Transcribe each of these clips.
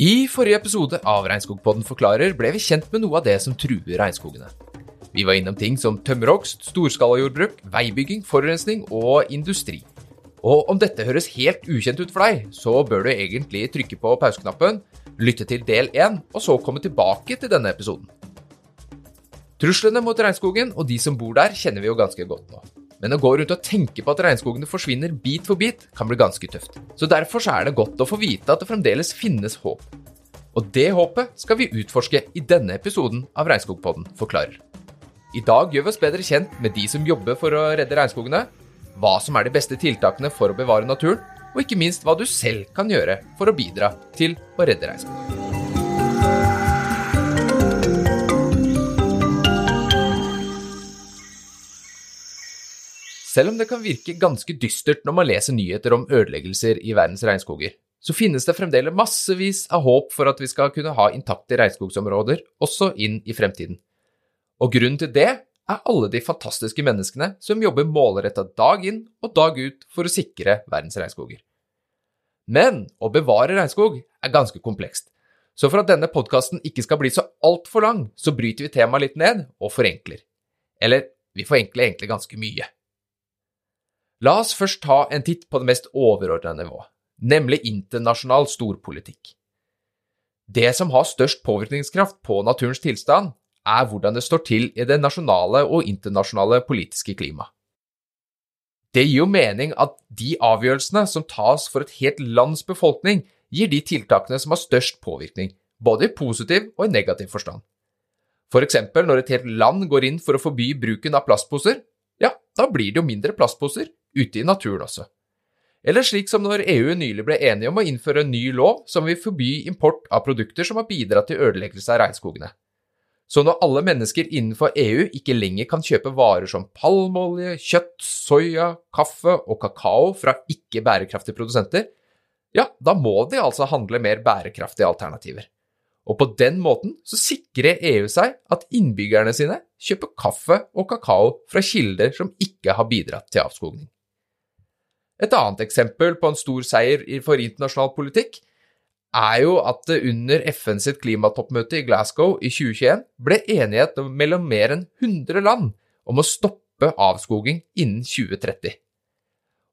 I forrige episode av Regnskogpodden forklarer ble vi kjent med noe av det som truer regnskogene. Vi var innom ting som tømmerhogst, storskalajordbruk, veibygging, forurensning og industri. Og om dette høres helt ukjent ut for deg, så bør du egentlig trykke på pauseknappen, lytte til del én, og så komme tilbake til denne episoden. Truslene mot regnskogen og de som bor der, kjenner vi jo ganske godt nå. Men å gå rundt og tenke på at regnskogene forsvinner bit for bit, kan bli ganske tøft. Så derfor så er det godt å få vite at det fremdeles finnes håp. Og det håpet skal vi utforske i denne episoden av Regnskogpodden forklarer. I dag gjør vi oss bedre kjent med de som jobber for å redde regnskogene, hva som er de beste tiltakene for å bevare naturen, og ikke minst hva du selv kan gjøre for å bidra til å redde regnskogen. Selv om det kan virke ganske dystert når man leser nyheter om ødeleggelser i verdens regnskoger, så finnes det fremdeles massevis av håp for at vi skal kunne ha intakte regnskogsområder også inn i fremtiden. Og grunnen til det er alle de fantastiske menneskene som jobber målretta dag inn og dag ut for å sikre verdens regnskoger. Men å bevare regnskog er ganske komplekst, så for at denne podkasten ikke skal bli så altfor lang, så bryter vi temaet litt ned og forenkler. Eller vi forenkler egentlig ganske mye. La oss først ta en titt på det mest overordnede nivået, nemlig internasjonal storpolitikk. Det som har størst påvirkningskraft på naturens tilstand, er hvordan det står til i det nasjonale og internasjonale politiske klimaet. Det gir jo mening at de avgjørelsene som tas for et helt lands befolkning, gir de tiltakene som har størst påvirkning, både i positiv og i negativ forstand. For eksempel når et helt land går inn for å forby bruken av plastposer, ja, da blir det jo mindre plastposer, ute i naturen også. Eller slik som når EU nylig ble enige om å innføre en ny lov som vil forby import av produkter som har bidratt til ødeleggelse av regnskogene. Så når alle mennesker innenfor EU ikke lenger kan kjøpe varer som palmeolje, kjøtt, soya, kaffe og kakao fra ikke bærekraftige produsenter, ja, da må de altså handle mer bærekraftige alternativer. Og på den måten så sikrer EU seg at innbyggerne sine kjøper kaffe og kakao fra kilder som ikke har bidratt til avskogning. Et annet eksempel på en stor seier for internasjonal politikk er jo at det under sitt klimatoppmøte i Glasgow i 2021 ble enighet mellom mer enn 100 land om å stoppe avskoging innen 2030.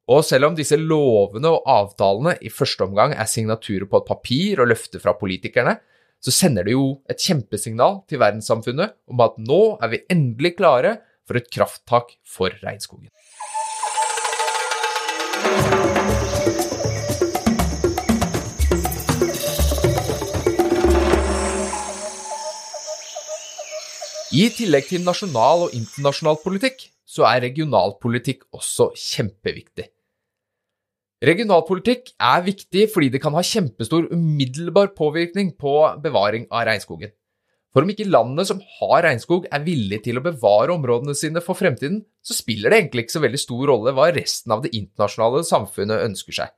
Og selv om disse lovene og avtalene i første omgang er signaturer på et papir og løfter fra politikerne, så sender det jo et kjempesignal til verdenssamfunnet om at nå er vi endelig klare for et krafttak for regnskogen. I tillegg til nasjonal og internasjonal politikk, så er regionalpolitikk også kjempeviktig. Regionalpolitikk er viktig fordi det kan ha kjempestor umiddelbar påvirkning på bevaring av regnskogen. For om ikke landene som har regnskog er villige til å bevare områdene sine for fremtiden, så spiller det egentlig ikke så veldig stor rolle hva resten av det internasjonale samfunnet ønsker seg.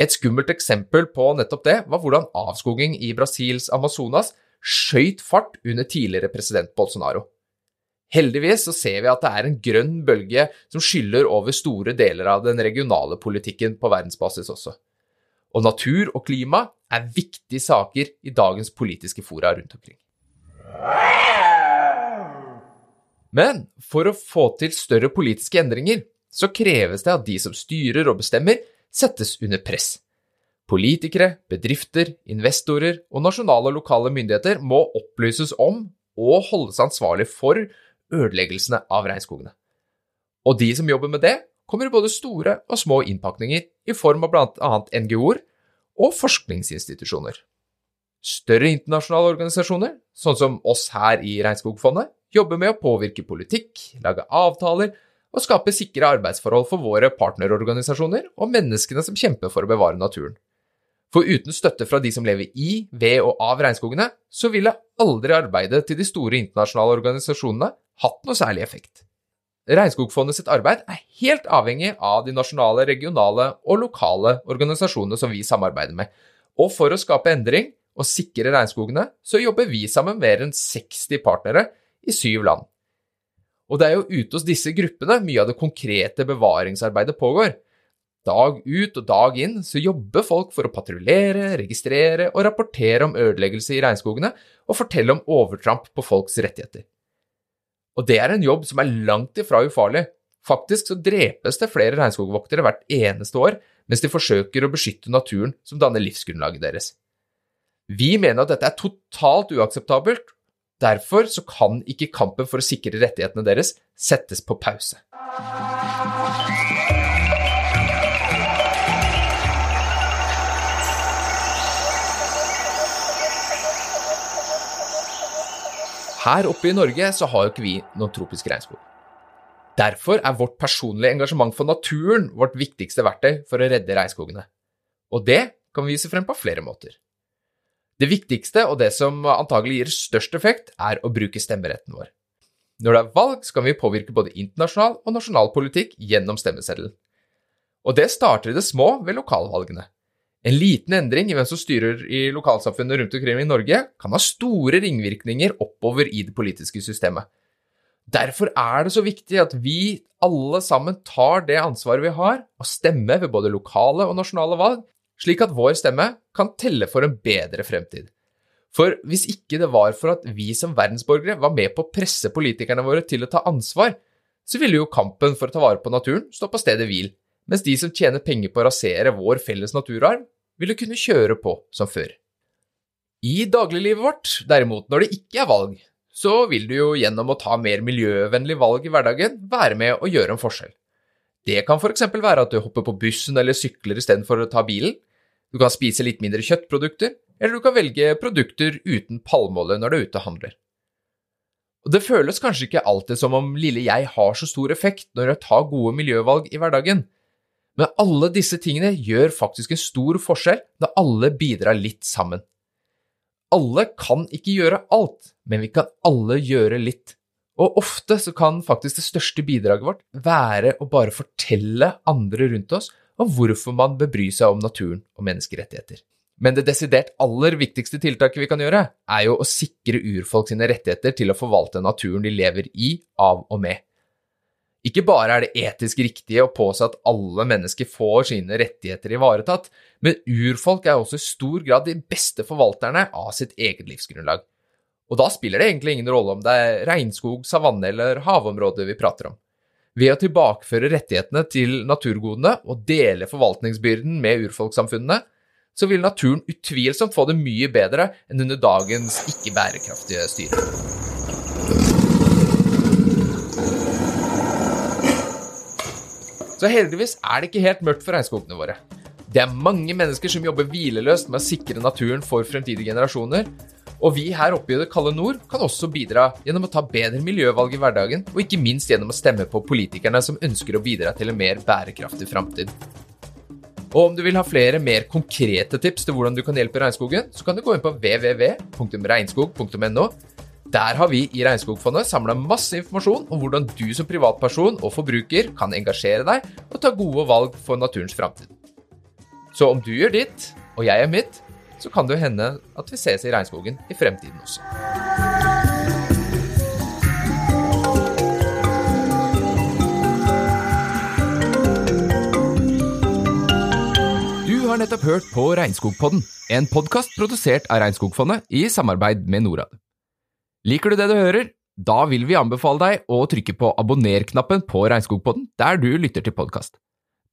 Et skummelt eksempel på nettopp det var hvordan avskoging i Brasils Amazonas skøyt fart under tidligere president Bolsonaro. Heldigvis så ser vi at det er en grønn bølge som skyller over store deler av den regionale politikken på verdensbasis også. Og natur og klima er viktige saker i dagens politiske fora rundt omkring. Men for å få til større politiske endringer, så kreves det at de som styrer og bestemmer, settes under press. Politikere, bedrifter, investorer og nasjonale og lokale myndigheter må opplyses om og holdes ansvarlig for ødeleggelsene av regnskogene. Og de som jobber med det, kommer i både store og små innpakninger i form av bl.a. NGO-er og forskningsinstitusjoner. Større internasjonale organisasjoner, sånn som oss her i Regnskogfondet, jobber med å påvirke politikk, lage avtaler og skape sikre arbeidsforhold for våre partnerorganisasjoner og menneskene som kjemper for å bevare naturen. For uten støtte fra de som lever i, ved og av regnskogene, så ville aldri arbeidet til de store internasjonale organisasjonene hatt noe særlig effekt. Regnskogfondet sitt arbeid er helt avhengig av de nasjonale, regionale og lokale organisasjonene som vi samarbeider med. Og for å skape endring og sikre regnskogene, så jobber vi sammen med mer enn 60 partnere i syv land. Og det er jo ute hos disse gruppene mye av det konkrete bevaringsarbeidet pågår. Dag ut og dag inn så jobber folk for å patruljere, registrere og rapportere om ødeleggelse i regnskogene og fortelle om overtramp på folks rettigheter. Og det er en jobb som er langt ifra ufarlig. Faktisk så drepes det flere regnskogvoktere hvert eneste år mens de forsøker å beskytte naturen som danner livsgrunnlaget deres. Vi mener at dette er totalt uakseptabelt, derfor så kan ikke kampen for å sikre rettighetene deres settes på pause. Her oppe i Norge så har jo ikke vi noen tropisk regnskog. Derfor er vårt personlige engasjement for naturen vårt viktigste verktøy for å redde regnskogene. Og det kan vi vise frem på flere måter. Det viktigste, og det som antagelig gir størst effekt, er å bruke stemmeretten vår. Når det er valg, så kan vi påvirke både internasjonal og nasjonal politikk gjennom stemmeseddelen. Og det starter i det små ved lokalvalgene. En liten endring i hvem som styrer i lokalsamfunnet rundt omkring i Norge, kan ha store ringvirkninger oppover i det politiske systemet. Derfor er det så viktig at vi alle sammen tar det ansvaret vi har, og stemmer ved både lokale og nasjonale valg, slik at vår stemme kan telle for en bedre fremtid. For hvis ikke det var for at vi som verdensborgere var med på å presse politikerne våre til å ta ansvar, så ville jo kampen for å ta vare på naturen stå på stedet hvil, mens de som tjener penger på å rasere vår felles naturarv, ville kunne kjøre på som før. I dagliglivet vårt, derimot, når det ikke er valg, så vil du jo gjennom å ta mer miljøvennlige valg i hverdagen være med å gjøre en forskjell. Det kan f.eks. være at du hopper på bussen eller sykler istedenfor å ta bilen, du kan spise litt mindre kjøttprodukter, eller du kan velge produkter uten palmeolje når du er ute og handler. Og Det føles kanskje ikke alltid som om lille jeg har så stor effekt når jeg tar gode miljøvalg i hverdagen, men alle disse tingene gjør faktisk en stor forskjell når alle bidrar litt sammen. Alle kan ikke gjøre alt, men vi kan alle gjøre litt. Og ofte så kan faktisk det største bidraget vårt være å bare fortelle andre rundt oss om hvorfor man bør bry seg om naturen og menneskerettigheter. Men det desidert aller viktigste tiltaket vi kan gjøre, er jo å sikre urfolk sine rettigheter til å forvalte naturen de lever i, av og med. Ikke bare er det etisk riktig å påse at alle mennesker får sine rettigheter ivaretatt, men urfolk er også i stor grad de beste forvalterne av sitt eget livsgrunnlag. Og da spiller det egentlig ingen rolle om det er regnskog, savanne eller havområde vi prater om. Ved å tilbakeføre rettighetene til naturgodene og dele forvaltningsbyrden med urfolkssamfunnene, så vil naturen utvilsomt få det mye bedre enn under dagens ikke bærekraftige styre. Så heldigvis er det ikke helt mørkt for regnskogene våre. Det er mange mennesker som jobber hvileløst med å sikre naturen for fremtidige generasjoner, og vi her oppe i det kalde nord kan også bidra gjennom å ta bedre miljøvalg i hverdagen, og ikke minst gjennom å stemme på politikerne som ønsker å bidra til en mer bærekraftig framtid. Og om du vil ha flere mer konkrete tips til hvordan du kan hjelpe regnskogen, så kan du gå inn på www.regnskog.no der har vi i Regnskogfondet samla masse informasjon om hvordan du som privatperson og forbruker kan engasjere deg og ta gode valg for naturens framtid. Så om du gjør ditt, og jeg gjør mitt, så kan det jo hende at vi ses i regnskogen i fremtiden også. Du har nettopp hørt på Regnskogpodden, en podkast produsert av Regnskogfondet i samarbeid med Norad. Liker du det du hører? Da vil vi anbefale deg å trykke på abonner-knappen på Regnskogpodden der du lytter til podkast.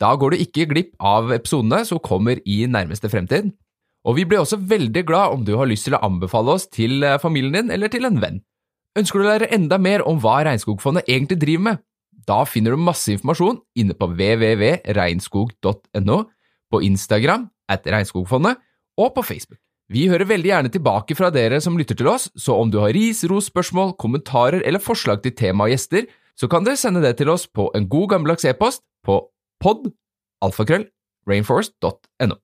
Da går du ikke glipp av episodene som kommer i nærmeste fremtid. Og vi blir også veldig glad om du har lyst til å anbefale oss til eh, familien din eller til en venn. Ønsker du å lære enda mer om hva Regnskogfondet egentlig driver med? Da finner du masse informasjon inne på www.regnskog.no, på Instagram at Regnskogfondet og på Facebook. Vi hører veldig gjerne tilbake fra dere som lytter til oss, så om du har ris, ros, spørsmål, kommentarer eller forslag til tema og gjester, så kan dere sende det til oss på en god gammeldags e-post på pod alfakrøll rainforest.no.